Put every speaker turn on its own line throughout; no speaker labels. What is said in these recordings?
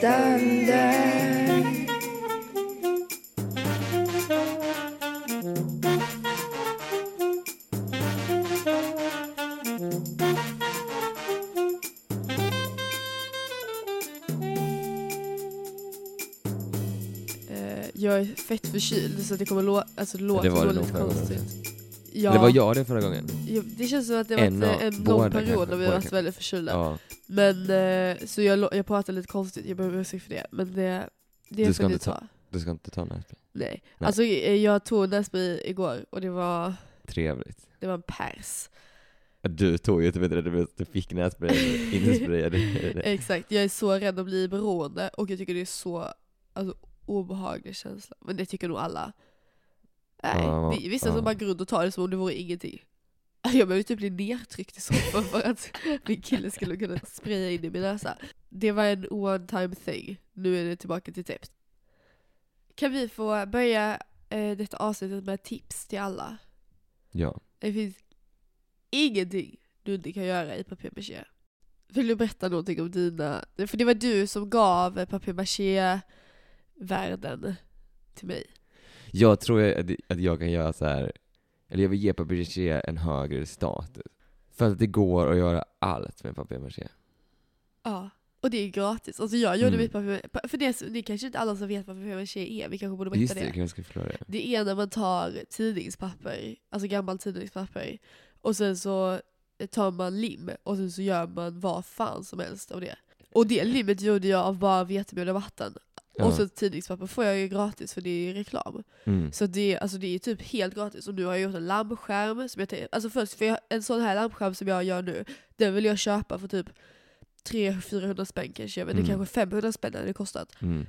standard.
Eh, jag är fett förkyld så det kommer lå- alltså, låter
det var det
lite
nog förra gången.
konstigt. Ja,
Det var jag det förra gången.
ja, det känns som att det var
En
ett,
av-
en lång period när vi var väldigt förkylda.
Ja.
Men, eh, så jag, jag pratar lite konstigt, jag ber om ursäkt för det. Men det, det
Du ska inte ta-
ta.
Du ska inte ta nässpray.
Nej.
Nej.
Alltså eh, jag tog nässpray igår och det var,
Trevligt.
det var en pers.
Du tog ju typ inte det, du- du fick nässpray insprayad.
Exakt, jag är så rädd att bli beroende och jag tycker det är så alltså, obehaglig känsla. Men det tycker nog alla. Nej,
Ja,
det vissa
ja.
som bara går runt och tar det som om det vore ingenting. Jag behöver typ bli nedtryckt i soffan för att min kille skulle kunna spraya in i min näsa. Det var en one time thing. Nu är det tillbaka till tips. Kan vi få börja eh, detta avsnittet med tips till alla?
Ja.
Det finns ingenting du inte kan göra i papier-maché. Vill du berätta någonting om dina... För det var du som gav papier-maché-världen till mig.
Jag tror att- att jag kan göra så här. eller jag vill ge papier-maché en högre status. För att det går att göra allt med papier-maché.
Ja. Och det är gratis. Alltså jag gjorde
Mm.
mitt papier... pa- För det, det är kanske inte alla som vet vad papier-maché är, vi kanske borde berätta
Just det,
det.
kanske ska förklara det.
Det är när man tar tidningspapper, alltså gammalt tidningspapper, och sen så tar man lim och sen så gör man vad fan som helst av det. Och det limmet gjorde jag av bara vetemjöl och vatten.
Ja.
Och så tidningspapper får jag ju gratis för det är reklam.
Mm.
Så det, alltså det är typ helt gratis. Och nu har jag gjort en lampskärm. Som jag, alltså först, för jag, en sån här lampskärm som jag gör nu, den vill jag köpa för typ 300-400 spänn kanske. Men det
Mm.
kanske 500 spänn hade det kostat.
Mm.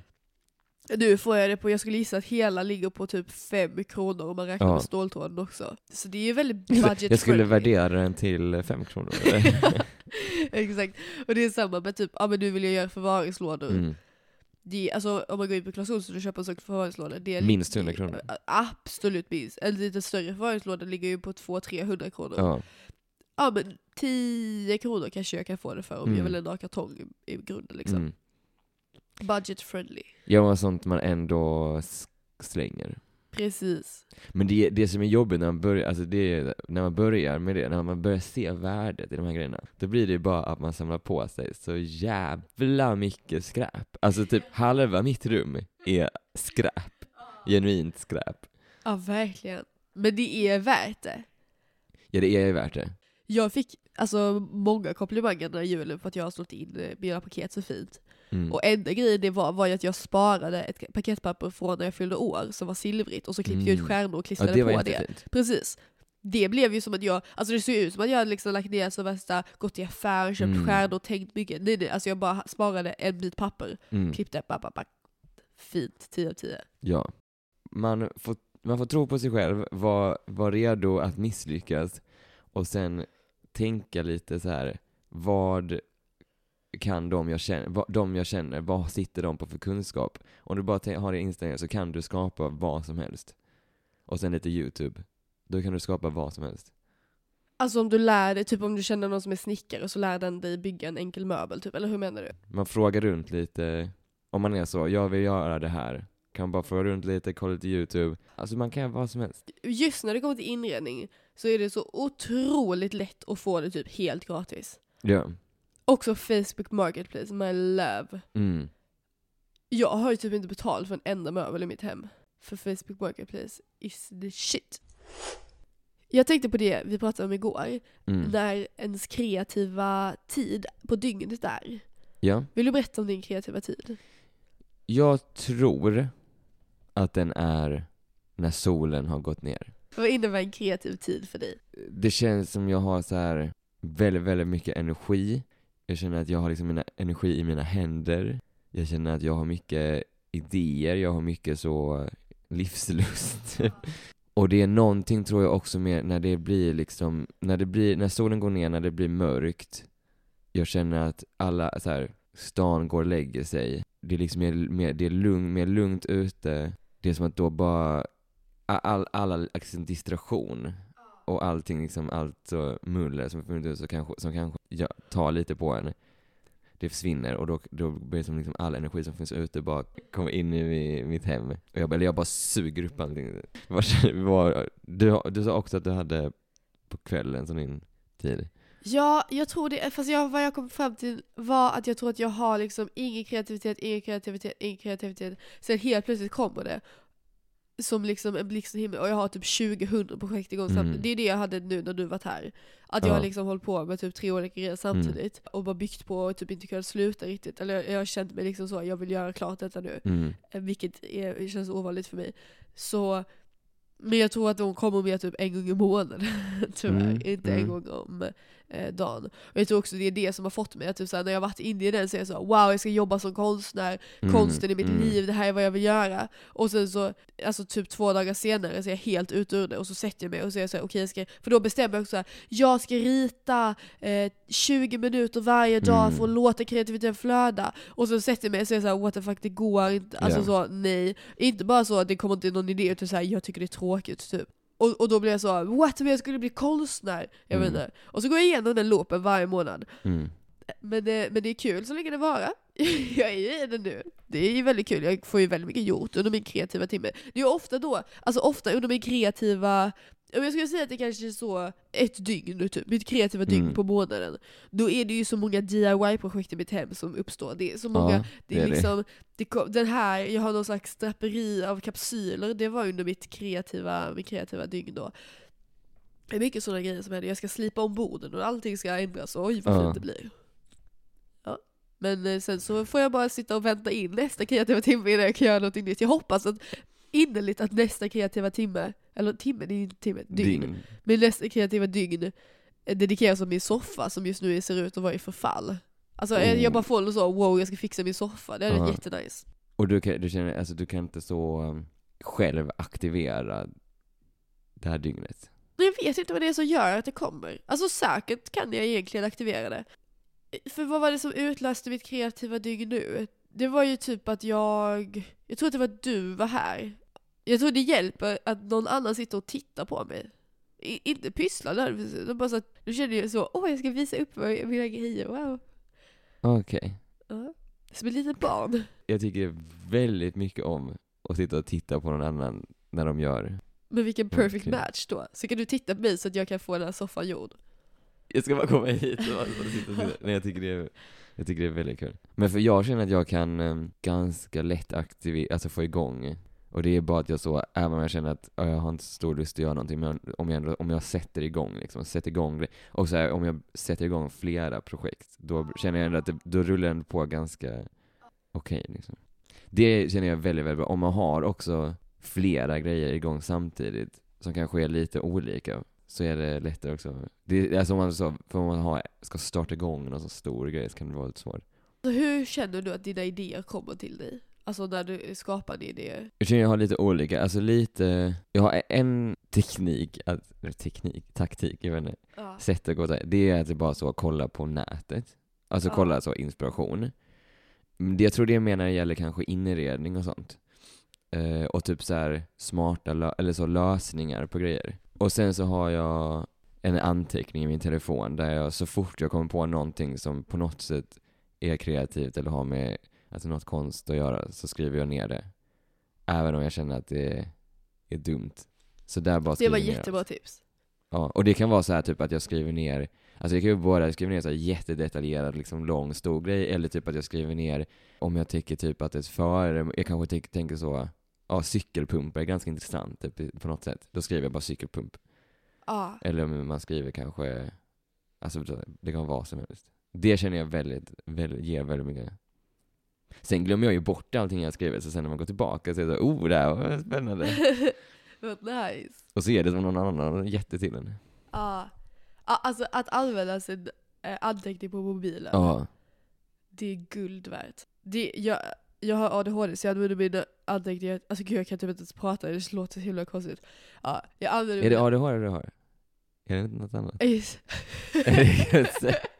Nu får jag det på, jag skulle gissa att hela ligger på typ 5 kronor om man räknar
Ja.
med ståltråden också. Så det är ju väldigt budget
Jag skulle värdera den till fem kronor. eller?
Exakt. Och det är samma med typ, ja men nu vill jag göra förvaringslådor.
Mm.
Det alltså, om man går in på Clas Ohlson och köper en sån förvaringslåda, det är
Minst 100 kronor.
Absolut minst. En lite större förvaringslåda ligger ju på 200-300 kronor. Ja.
Ja.
men 10 kronor kanske jag kan få det för om
Mm.
jag vill ändå ha kartong i, i grunden liksom.
Mm.
Budget friendly.
Ja, men sånt man ändå slänger.
Precis.
Men det, det som är jobbigt när man börjar, alltså det är, när man börjar med det, när man börjar se värdet i de här grejerna, då blir det ju bara att man samlar på sig så jävla mycket skräp. Alltså typ halva mitt rum är skräp. Genuint skräp.
Ja verkligen. Men det är värt det.
Ja, det är ju värt det.
Jag fick alltså många komplimanger den här julen för att jag har slått in mina paket så fint.
Mm.
Och enda grejen det var, var ju att jag sparade ett paketpapper från när jag fyllde år som var silvrigt och så klippte jag ut
Mm.
stjärnor och
Ja,
klistrade
det var
på det.
jättefint.
Precis. Det blev ju som att jag, alltså det såg ut som att jag hade liksom lagt ner så värsta, gått i affären, köpt
Mm.
stjärnor, tänkt mycket. Nej nej, alltså jag bara sparade en bit papper,
Mm.
klippte, ba, ba, ba. Fint, 10 av 10.
Ja. Man får, man får tro på sig själv, vara var redo att misslyckas och sen tänka lite så här. vad kan de jag känner, de jag känner, vad sitter de på för kunskap? Om du bara har det inställningen så kan du skapa vad som helst. Och sen lite YouTube. Då kan du skapa vad som helst.
Alltså om du lär dig, typ om du känner någon som är snickare så lär den dig bygga en enkel möbel typ, eller hur menar du?
Man frågar runt lite, om man är så, jag vill göra det här. Kan bara fråga runt lite, kolla lite YouTube. Alltså man kan göra vad som helst.
Just när det kommer till inredning så är det så otroligt lätt att få det typ helt gratis.
Ja.
Också Facebook Marketplace, my love.
Mm.
Jag har ju typ inte betalt för en enda möbel i mitt hem. För Facebook Marketplace is the shit. Jag tänkte på det vi pratade om igår,
Mm.
när ens kreativa tid på dygnet är.
Ja.
Vill du berätta om din kreativa tid?
Jag tror att den är när solen har gått ner.
Vad innebär en kreativ tid för dig?
Det känns som jag har så här väldigt, väldigt mycket energi. Jag känner att jag har liksom mina energi i mina händer. Jag känner att jag har mycket idéer, jag har mycket så livslust. Och det är någonting tror jag också med när det blir liksom, när det blir, när solen går ner, när det blir mörkt. Jag känner att alla, så här, stan går och lägger sig. Det är liksom mer, mer, det är lugn, mer lugnt ute. Det är som att då bara, all, all liksom distraktion och allting liksom, allt så muller som funnits ut som kanske, som kanske ja, tar lite på en. det försvinner och då, då blir det som liksom all energi som finns ute bara kommer in i mitt hem. Och jag, eller jag bara suger upp allting. Var, var, du, du sa också att du hade på kvällen som din tid.
Ja, jag tror det, fast jag, vad jag kom fram till var att jag tror att jag har liksom ingen kreativitet, ingen kreativitet, ingen kreativitet. Sen helt plötsligt kommer det. Som liksom en blixt från himlen och jag har typ 20 projekt igång
Mm.
samtidigt. Det är det jag hade nu när du varit här. Att jag
Ja.
har liksom hållit på med typ tre olika grejer samtidigt. Och bara byggt på och typ inte kunnat sluta riktigt. Eller jag har känt mig liksom så, jag vill göra klart detta nu.
Mm.
Eh, Vilket är, känns ovanligt för mig. Så, men jag tror att de kommer med typ en gång i månaden. Tyvärr.
Mm,
Inte en
mm.
gång om eh, dagen. Och jag tror också det är det som har fått mig att typ såhär, när jag varit inne i den så är jag så wow jag ska jobba som konstnär,
Mm,
konsten i mitt
mm.
liv, det här är vad jag vill göra. Och sen så, alltså typ två dagar senare så är jag helt ute ur det och så sätter jag mig och så är jag såhär, okej jag ska, för då bestämmer jag också såhär, jag ska rita eh, 20 minuter varje dag
Mm.
för att låta kreativiteten flöda. Och så sätter jag mig och säger såhär, what the fuck det går inte, alltså
Ja.
så nej. Inte bara så att det kommer inte någon idé utan såhär, jag tycker det är tråkigt typ. Och, och då blir jag så, what men jag skulle bli konstnär? Jag vet
Mm.
inte. Och så går jag igenom den loopen varje månad.
Mm.
Men det, men det är kul så länge det varar. jag är ju i det nu. Det är ju väldigt kul, jag får ju väldigt mycket gjort under min kreativa timme. Det är ju ofta då, alltså ofta under min kreativa jag skulle säga att det kanske är så ett dygn typ, mitt kreativa dygn
Mm.
på månaden. Då är det ju så många DIY-projekt i mitt hem som uppstår. Det är så många,
Ja,
det är
det
liksom, det kom, den här, jag har någon slags draperi av kapsyler, det var under mitt kreativa, min kreativa dygn då. Det är mycket sådana grejer som händer, jag ska slipa om borden och allting ska ändras, oj vad
Ja.
fint det blir. Ja. Men eh, sen så får jag bara sitta och vänta in nästa kreativa timme innan jag kan göra någonting nytt. Jag hoppas att innerligt att nästa kreativa timme, eller timme, det är inte timme, dygn.
Dygn.
Min nästa kreativa dygn eh, dedikeras åt min soffa som just nu ser ut att vara i förfall. Alltså eh,
Oh.
jag bara får en så, wow jag ska fixa min soffa, det är
Ja.
jättenice.
Och du, kan, du känner, alltså du kan inte så um, själv aktivera det här dygnet?
Men jag vet inte vad det är som gör att det kommer. Alltså säkert kan jag egentligen aktivera det. För vad var det som utlöste mitt kreativa dygn nu? Det var ju typ att jag, jag tror att det var att du var här. Jag tror det hjälper att någon annan sitter och tittar på mig. I, inte pysslar där, bara så att, nu känner jag så, åh jag ska visa upp mina grejer, wow.
Okej.
Ja. Som ett litet barn.
Jag tycker väldigt mycket om att sitta och titta på någon annan när de gör.
Men vilken perfect
Okej.
match då. Så kan du titta på mig så att jag kan få den här soffan gjord.
Jag ska bara komma hit och bara sitta och titta. Nej jag tycker det är, jag tycker det är väldigt kul. Men för jag känner att jag kan um, ganska lätt aktivera, alltså få igång. Och det är bara att jag så, även om jag känner att jag har inte så stor lust att göra någonting, men om jag, om jag sätter igång liksom, sätter igång och så här, om jag sätter igång flera projekt, då känner jag ändå att det, då rullar den på ganska okej liksom. Det känner jag väldigt, väldigt bra. Om man har också flera grejer igång samtidigt, som kanske är lite olika, så är det lättare också. Det, alltså om man, så, för om man har, ska starta igång någon så stor grej så kan det vara lite svårt.
Så hur känner du att dina idéer kommer till dig? Alltså när du skapar en idé.
Jag känner jag har lite olika, alltså lite, jag har en teknik, att, teknik, taktik, jag vet inte,
Ja.
sätt att gå till, det är att jag bara så kolla på nätet. Alltså
Ja.
kolla så inspiration. Det jag tror det när det gäller kanske inredning och sånt. Eh, och typ så här smarta, eller så lösningar på grejer. Och sen så har jag en anteckning i min telefon där jag så fort jag kommer på någonting som på något sätt är kreativt eller har med alltså något konst att göra så skriver jag ner det. Även om jag känner att det är dumt. Så där bara
Det var jättebra
allt.
tips.
Ja, och det kan vara så här typ att jag skriver ner, alltså jag kan ju både skriva ner så här jättedetaljerad, liksom lång, stor grej, eller typ att jag skriver ner om jag tycker typ att ett före, jag kanske ty- tänker så, ja cykelpump är ganska intressant typ, på något sätt. Då skriver jag bara cykelpump.
Ja.
Eller om man skriver kanske, alltså det kan vara vad som helst. Det känner jag väldigt, väldigt ger väldigt mycket. Sen glömmer jag ju bort allting jag skrivit, så sen när man går tillbaka så är det så, oh det här var spännande.
Vad nice.
Och så är det som någon annan har gett det till en.
Ja. Ja, Alltså att använda sin eh, anteckning på mobilen.
Ja.
Det är guld värt. Det, jag, jag har ADHD så jag använder mina anteckningar, alltså gud jag kan typ inte ens prata, det låter så himla konstigt. Ja, jag använder
Är det ADHD du har? Är det inte något annat?
Yes.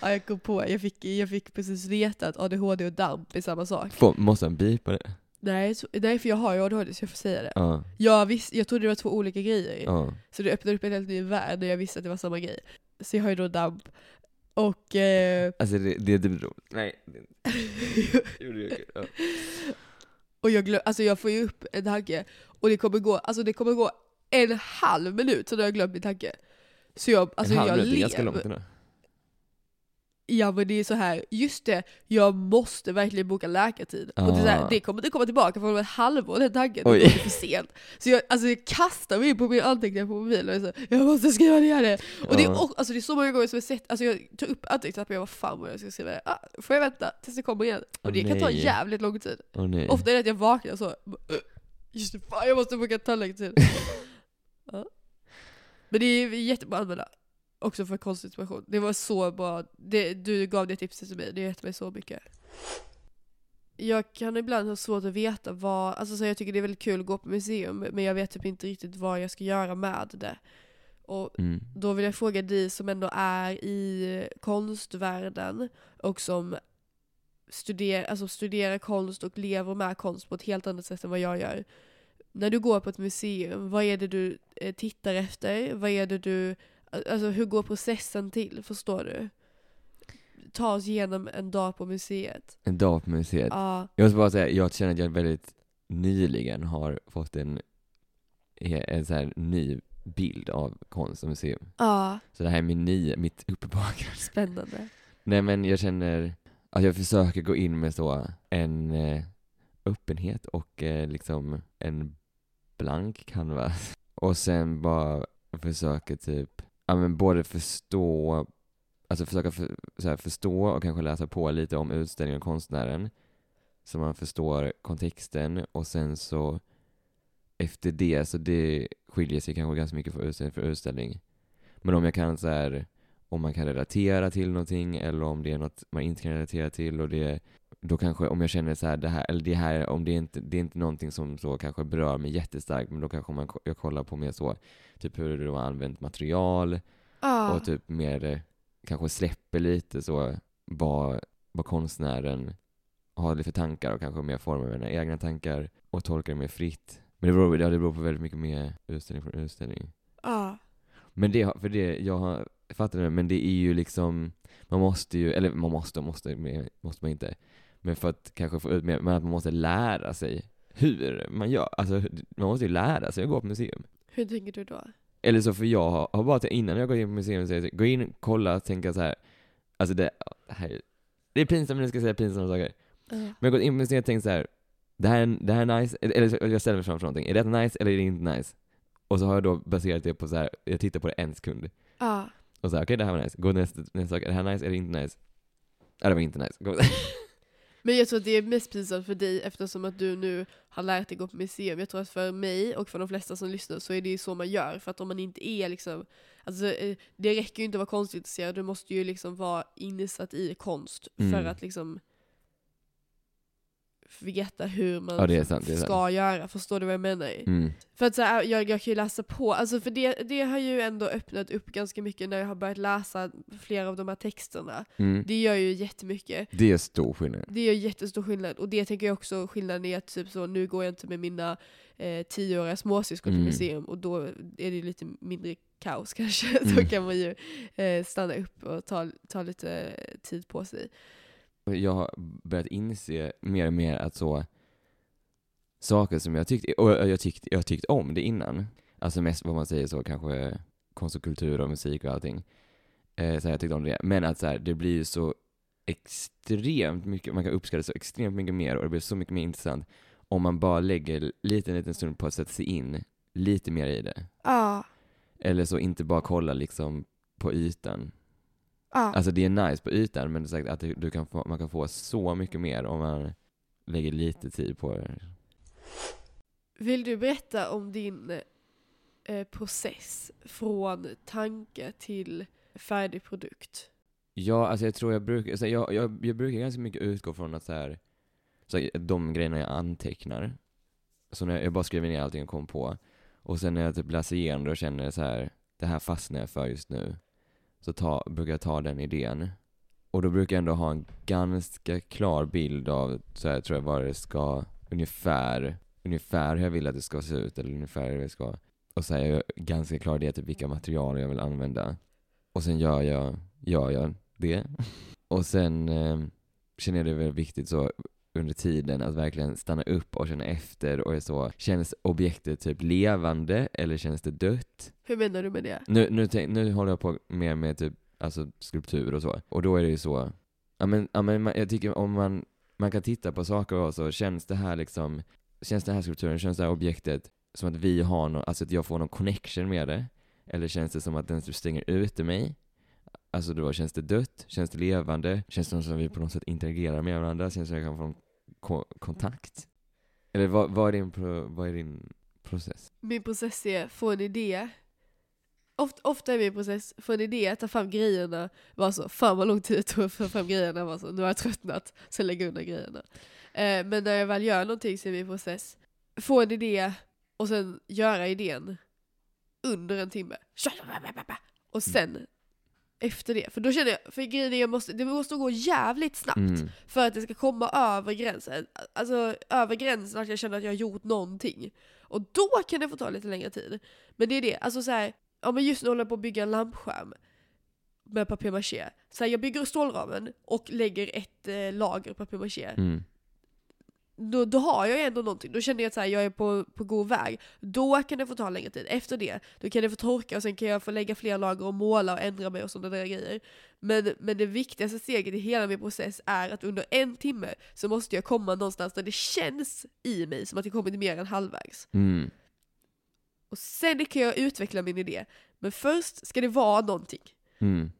Ja, jag kom på, jag fick, jag fick precis veta att ADHD och DAMP är samma sak.
Får, måste han bipa det?
Nej, så, nej för jag har ju ADHD så jag får säga det.
Ja,
Jag, visst, jag trodde det var två olika grejer.
ja.
Så det öppnade upp en helt ny värld när jag visste att det var samma grej. Så jag har ju då DAMP. Och... Eh,
Alltså det, det är typ roligt. Nej. det-. Ja.
och jag, glöm, alltså jag får ju upp en tanke, och det kommer gå, alltså det kommer gå en halv minut så då har jag glömt min tanke. Så jag, alltså
en halv
jag
minut, är ganska långt ändå.
Ja men det är så här, just det, jag måste verkligen boka läkartid. Och det, är så här,
Ah.
det kommer inte komma tillbaka för om ett halvår den tanken,
Oj.
det är för sent. Så jag, alltså jag kastar mig in på min anteckningar på mobilen och är så, jag måste skriva ner det. Och det, är, och, alltså det är så många gånger som jag sett, alltså jag tar upp anteckningslappen och jag vad fan vad jag ska skriva det. Ah, får jag vänta tills det kommer igen? Och det kan ta jävligt lång tid.
Nej.
Ofta är det att jag vaknar så, just det, fan jag måste boka tandläkartid. ja. Men det är jättebra att använda. Också för konstinspiration. Det var så bra, det, du gav det tipset till mig, det har gett mig så mycket. Jag kan ibland ha svårt att veta vad, alltså så jag tycker det är väldigt kul att gå på museum, men jag vet typ inte riktigt vad jag ska göra med det. Och
Mm.
då vill jag fråga dig som ändå är i konstvärlden och som studerar, alltså studerar konst och lever med konst på ett helt annat sätt än vad jag gör. När du går på ett museum, vad är det du eh, tittar efter? Vad är det du, alltså hur går processen till? Förstår du? Ta oss igenom en dag på museet.
En dag på museet.
Ja,
Jag måste bara säga, jag känner att jag väldigt nyligen har fått en, en så här ny bild av konst och museum.
ja,
Så det här är min nya, mitt uppvaknande.
spännande.
Nej men jag känner att jag försöker gå in med så en eh, öppenhet och eh, liksom en blank canvas. Och sen bara försöker typ, ja men både förstå, alltså försöka för, så här, förstå och kanske läsa på lite om utställningen och konstnären. Så man förstår kontexten och sen så efter det, så det skiljer sig kanske ganska mycket från utställning för utställning. Men om jag kan så här om man kan relatera till någonting eller om det är något man inte kan relatera till och det då kanske om jag känner så här, det här, eller det här, om det är inte, det är inte någonting som så kanske berör mig jättestarkt, men då kanske man, jag kollar på mer så, typ hur de har använt material
Ja,
och typ mer, kanske släpper lite så, vad, vad konstnären har för tankar och kanske mer formar mina egna tankar och tolkar det mer fritt. Men det beror, ja, det beror på väldigt mycket mer utställning från utställning.
ja,
Men det, för det, jag har, fattar det, men det är ju liksom, man måste ju, eller man måste, måste, måste man inte. Men för att kanske få ut mer, men att man måste lära sig hur man gör. Alltså, man måste ju lära sig att gå på museum.
hur tänker du då?
Eller så för jag har, har bara, innan jag går in på museum, så jag, gå in, kolla, tänka så här. alltså det, här, det är pinsamt när jag ska säga pinsamma saker.
Ja.
Men jag har gått in på museet och tänkt så här. Det här, är- det här är nice, eller jag ställer mig framför någonting. Är detta nice eller är det inte nice? Och så har jag då baserat det på så här. jag tittar på det en sekund.
Ja.
Och så här, okej det här var nice. Gå nästa, nästa sak. Är det här nice eller inte nice? Ja, det var inte nice.
Men jag tror att det är mest pinsamt för dig eftersom att du nu har lärt dig gå på museum. Jag tror att för mig och för de flesta som lyssnar så är det ju så man gör. För att om man inte är liksom, alltså eh, det räcker ju inte att vara konstintresserad, du måste ju liksom vara insatt i konst för
Mm.
att liksom veta hur man
Ja, sant,
ska göra. Förstår du vad jag menar?
Mm.
För att så här, jag, jag kan ju läsa på, alltså för det, det har ju ändå öppnat upp ganska mycket när jag har börjat läsa flera av de här texterna.
Mm.
Det gör ju jättemycket.
Det är stor skillnad.
Det gör jättestor skillnad. Och det tänker jag också skillnaden är att typ så, nu går jag inte med mina eh, tioåriga småsyskon till
Mm.
museum och då är det lite mindre kaos kanske. Då
Mm.
kan man ju eh, stanna upp och ta, ta lite tid på sig.
Jag har börjat inse mer och mer att så saker som jag tyckte, och jag tyckte, jag tyckte om det innan. Alltså mest vad man säger så kanske konst och kultur och musik och allting. Eh, så jag tyckte om det. Men att så här, det blir ju så extremt mycket, man kan uppskatta så extremt mycket mer och det blir så mycket mer intressant om man bara lägger lite, en liten stund på att sätta sig in lite mer i det.
Ja,
Eller så inte bara kolla liksom på ytan.
Ja.
Alltså det är nice på ytan, men det är sagt att du kan få, man kan få så mycket mer om man lägger lite tid på det.
Vill du berätta om din eh, process från tanke till färdig produkt?
Ja, alltså jag tror jag brukar, alltså jag, jag, jag brukar ganska mycket utgå från att så här, så här, de grejerna jag antecknar, så när jag, jag bara skriver ner allting jag kom på, och sen när jag typ läser igenom det och känner så här, det här fastnar jag för just nu, så ta, brukar jag ta den idén. Och då brukar jag ändå ha en ganska klar bild av, så här, tror jag, vad det ska, ungefär, ungefär hur jag vill att det ska se ut, eller ungefär hur det ska, och så här, jag ganska klar i typ vilka material jag vill använda. Och sen gör jag, gör jag det. Och sen eh, känner jag det väldigt viktigt så under tiden att verkligen stanna upp och känna efter och är så, känns objektet typ levande eller känns det dött?
Hur menar du med det?
Nu, nu, tänk, nu håller jag på mer med typ, alltså skulptur och så, och då är det ju så, ja men, ja, men jag tycker om man, man kan titta på saker och så, känns det här liksom, känns den här skulpturen, känns det här objektet som att vi har någon, alltså att jag får någon connection med det? Eller känns det som att den typ stänger ute mig? Alltså då, känns det dött? Känns det levande? Känns det som att vi på något sätt interagerar med varandra? Känns det som att jag kan få en ko- kontakt? Eller vad, vad, är din pro, vad är din process?
Min process är få en idé. Ofta, ofta är min process få en idé, ta fram grejerna, vara så, fan vad lång tid det tog att få fram grejerna, var så, nu har jag tröttnat, sen lägga undan grejerna. Eh, men när jag väl gör någonting så är min process, få en idé och sen göra idén under en timme. Och sen efter det, för då känner jag, för grejen är jag måste, det måste gå jävligt snabbt
Mm.
för att det ska komma över gränsen. Alltså över gränsen att jag känner att jag har gjort någonting. Och då kan det få ta lite längre tid. Men det är det, alltså så här, ja men just nu håller jag på att bygga en lampskärm med papier-maché. Så här, jag bygger stålramen och lägger ett eh, lager papier-maché.
Mm.
Då, då har jag ändå någonting, då känner jag att här, jag är på, på god väg. Då kan det få ta längre tid. Efter det, då kan det få torka och sen kan jag få lägga fler lager och måla och ändra mig och sådana där grejer. Men, men det viktigaste steget i hela min process är att under en timme så måste jag komma någonstans där det känns i mig som att jag kommit mer än halvvägs.
Mm.
Och sen kan jag utveckla min idé. Men först ska det vara någonting.
Mm.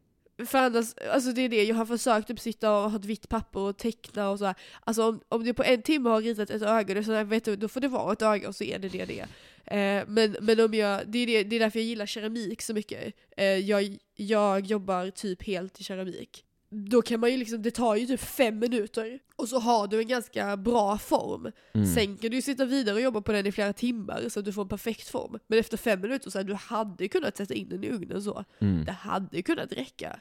För annars, alltså det är det, jag har försökt typ sitta och ha ett vitt papper och teckna och så här. Alltså om, om du på en timme har ritat ett öga, så här, vet du, då får det vara ett öga och så är det det det är. Eh, men, men om jag, det är, det, det är därför jag gillar keramik så mycket. Eh, jag, jag jobbar typ helt i keramik. Då kan man ju liksom, det tar ju typ fem minuter och så har du en ganska bra form.
Mm.
Sen kan du ju sitta vidare och jobba på den i flera timmar så att du får en perfekt form. Men efter fem minuter så här, du hade kunnat sätta in den i ugnen så.
Mm.
Det hade kunnat räcka.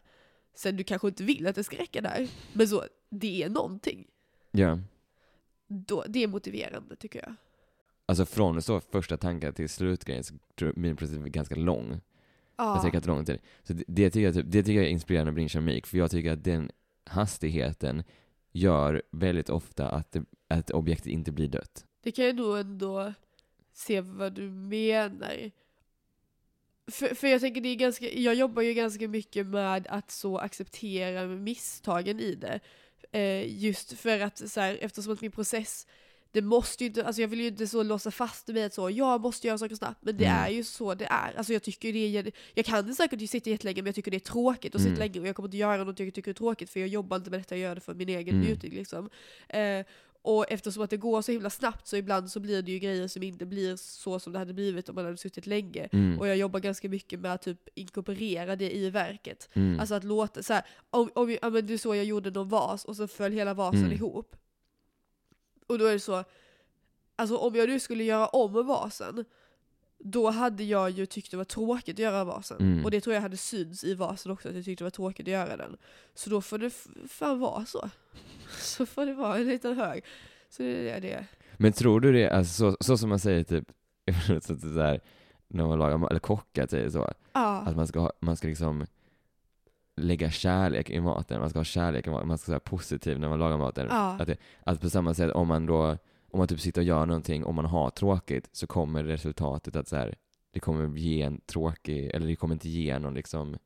Sen du kanske inte vill att det ska räcka där. Men så, det är någonting.
Ja.
Då, det är motiverande tycker jag.
Alltså från så första tankar till slutgrejen så tror jag min process är ganska lång. Det
Ja.
tar ganska lång tid. Så det, det, tycker jag, typ, det tycker jag är inspirerande med din keramik, för jag tycker att den hastigheten gör väldigt ofta att, det, att objektet inte blir dött.
Det kan jag nog ändå se vad du menar. För, för jag tänker det är ganska, jag jobbar ju ganska mycket med att så acceptera misstagen i det. Eh, just för att så här, eftersom att min process, det måste ju inte, alltså jag vill ju inte så låsa fast mig att så, jag måste göra saker snabbt, men det
Mm.
är ju så det är. Alltså jag tycker det är, jag kan säkert sitta jättelänge men jag tycker det är tråkigt att sitta
Mm.
länge och jag kommer inte göra något jag tycker är tråkigt för jag jobbar inte med detta, jag gör det för min egen
Mm.
njutning liksom. Eh, och eftersom att det går så himla snabbt så ibland så blir det ju grejer som inte blir så som det hade blivit om man hade suttit länge.
Mm.
Och jag jobbar ganska mycket med att typ inkorporera det i verket.
Mm.
Alltså att låta, så här, om, om, ja, men det är så jag gjorde någon vas och så föll hela vasen
Mm.
ihop. Och då är det så, alltså om jag nu skulle göra om vasen, då hade jag ju tyckt det var tråkigt att göra vasen.
Mm.
Och det tror jag hade syns i vasen också, att jag tyckte det var tråkigt att göra den. Så då får det fan vara så. Så får det vara en liten hög. Så det är det.
Men tror du det, alltså så, så som man säger typ, så, så där, när man lagar, eller kockar säger så,
Ja.
att man ska, ha, man ska liksom lägga kärlek i maten, man ska ha kärlek i maten, man ska vara positiv när man lagar maten.
Ja.
Att, det, att på samma sätt, om man då, om man typ sitter och gör någonting, om man har tråkigt, så kommer resultatet att så här, det kommer ge en tråkig, eller det kommer inte ge någon liksom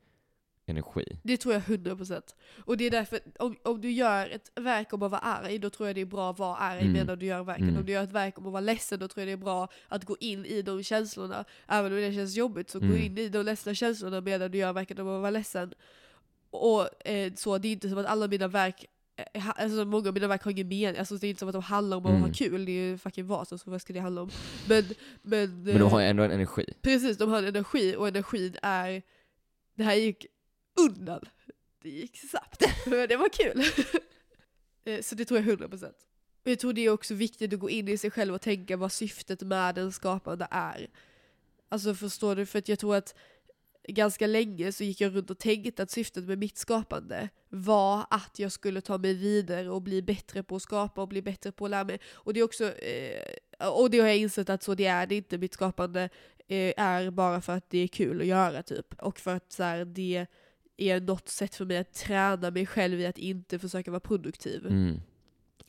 energi.
Det tror jag 100%. Och det är därför, om, om du gör ett verk om att vara arg, då tror jag det är bra att vara arg
Mm.
medan du gör verket.
Mm.
Om du gör ett verk om att vara ledsen, då tror jag det är bra att gå in i de känslorna. Även om det känns jobbigt, så gå
Mm.
in i de ledsna känslorna medan du gör verket om att vara ledsen. Och eh, så, det är inte som att alla mina verk eh, Alltså många av mina verk har ingen mening, alltså det är inte som att de handlar om att
Mm.
ha kul, det är ju fucking vasen, så vad ska det handla om? Men, men,
Men de
eh,
har ju ändå en energi.
Precis, de har en energi och energin är... Det här gick undan. Det gick snabbt. Men det var kul. Eh, Så det tror jag 100%. Och jag tror det är också viktigt att gå in i sig själv och tänka vad syftet med den skapande är. Alltså förstår du? För att jag tror att ganska länge så gick jag runt och tänkte att syftet med mitt skapande var att jag skulle ta mig vidare och bli bättre på att skapa och bli bättre på att lära mig. Och det är också, eh, och det har jag insett att så det är det inte. Mitt skapande eh, är bara för att det är kul att göra typ. Och för att så här, det är något sätt för mig att träna mig själv i att inte försöka vara produktiv.
Mm.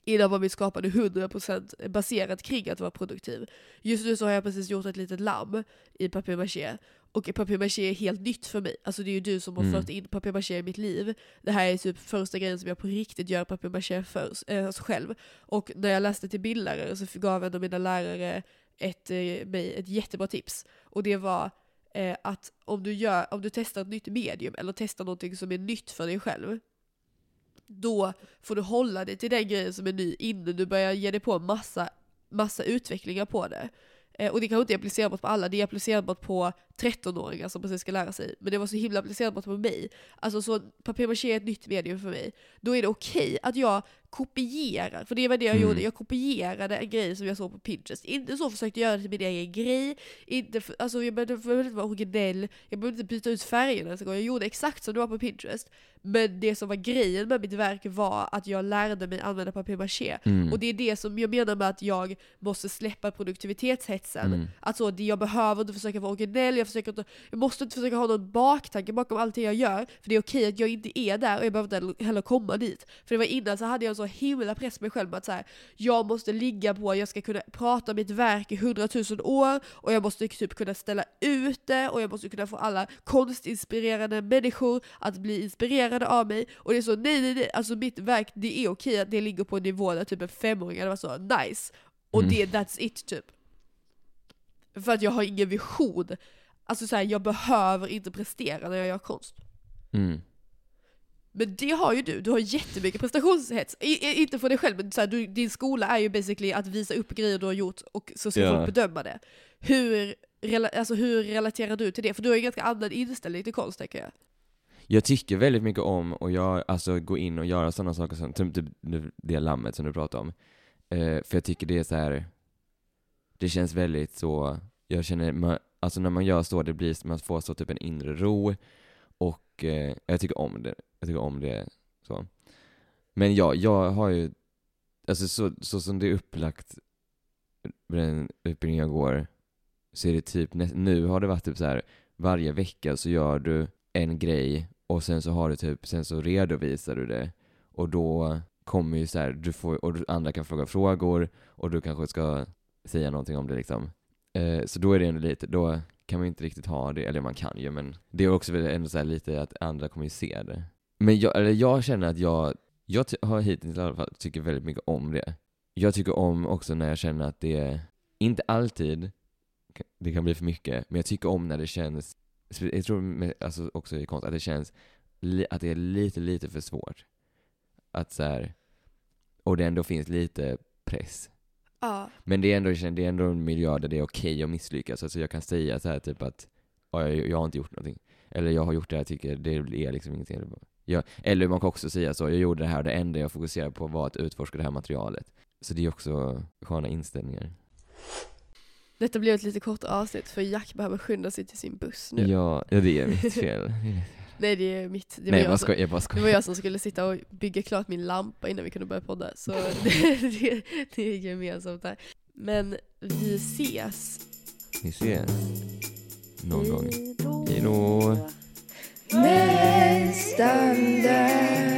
Innan var mitt skapande 100% baserat kring att vara produktiv. Just nu så har jag precis gjort ett litet lamm i papier-maché. Och papier-maché är helt nytt för mig. Alltså det är ju du som har
Mm.
fört in papier-maché i mitt liv. Det här är typ första grejen som jag på riktigt gör papier-maché för, eh, alltså själv. Och när jag läste till bildlärare så gav en av mina lärare ett, eh, mig ett jättebra tips. Och det var eh, att om du, gör, om du testar ett nytt medium eller testar någonting som är nytt för dig själv, då får du hålla dig till den grejen som är ny innan du börjar ge dig på massa, massa utvecklingar på det. Eh, och det kanske inte är applicerbart på alla, det är applicerbart på 13-åringar som precis ska lära sig. Men det var så himla applicerbart på mig. Alltså så papier-maché är ett nytt medium för mig. Då är det okej att jag kopierar, för det var det jag
Mm.
gjorde. Jag kopierade en grej som jag såg på Pinterest. Inte så försökte jag göra det till min egen grej. Inte för, alltså jag behövde, inte vara originell, jag behövde inte byta ut färgerna ens. Jag gjorde exakt som det var på Pinterest. Men det som var grejen med mitt verk var att jag lärde mig använda papier-maché.
Mm.
Och det är det som jag menar med att jag måste släppa produktivitetshetsen.
Mm.
Att så, jag behöver inte försöka vara originell, jag, försöker inte, jag måste inte försöka ha någon baktanke bakom allting jag gör. För det är okej att jag inte är där och jag behöver inte heller komma dit. För det var innan så hade jag en så himla press på mig själv att så här, jag måste ligga på, jag ska kunna prata om mitt verk i hundratusen år och jag måste typ kunna ställa ut det och jag måste kunna få alla konstinspirerade människor att bli inspirerade av mig. Och det är så, nej nej nej, alltså mitt verk, det är okej att det ligger på en nivå där typ en femåring hade varit så nice. Och
Mm.
det, that's it typ. För att jag har ingen vision. Alltså så här, jag behöver inte prestera när jag gör konst.
Mm.
Men det har ju du, du har jättemycket prestationshets. I, i, inte för dig själv, men så här, du, din skola är ju basically att visa upp grejer du har gjort och så ska
Ja.
folk bedöma det. Hur, rela, alltså, hur relaterar du till det? För du har ju en ganska annan inställning till konst tänker jag.
Jag tycker väldigt mycket om att göra, alltså gå in och göra sådana saker som typ typ det lammet som du pratade om. Eh, för jag tycker det är så här. det känns väldigt så, jag känner, alltså när man gör så, det blir som att man får så typ en inre ro. Och eh, jag tycker om det, jag tycker om det så. Men ja, jag har ju, alltså så, så som det är upplagt, den utbildningen jag går, så är det typ, nu har det varit typ så här varje vecka så gör du en grej och sen så har du typ, sen så redovisar du det och då kommer ju så här, du får, och andra kan fråga frågor och du kanske ska säga någonting om det liksom. Eh, så då är det ändå lite, då kan man ju inte riktigt ha det, eller man kan ju men det är också väl ändå så här lite att andra kommer ju se det. Men jag, eller jag känner att jag, jag har hittills i alla fall tycker väldigt mycket om det. Jag tycker om också när jag känner att det, inte alltid, det kan bli för mycket, men jag tycker om när det känns jag tror med, alltså också i konst att det känns li, att det är lite, lite för svårt. Att så här, och det ändå finns lite press.
Ja.
Men det är ändå, det är ändå en miljö där det är okej att misslyckas. Alltså jag kan säga så här typ att "Ja, jag, jag har inte gjort någonting. Eller jag har gjort det jag tycker det är liksom ingenting. Jag, eller man kan också säga så, jag gjorde det här det enda jag fokuserade på var att utforska det här materialet. Så det är också sköna inställningar.
Detta blev ett lite kort avsnitt för Jack behöver skynda sig till sin buss nu.
Ja, ja, det är mitt fel.
Nej det är mitt. Det var,
Nej,
jag, som,
jag, bara
det var jag som skulle sitta och bygga klart min lampa innan vi kunde börja podda. Så det, det, det är gemensamt där. Men vi ses.
Vi ses. Någon Hejdå. gång.
Hejdå.
Nästan där.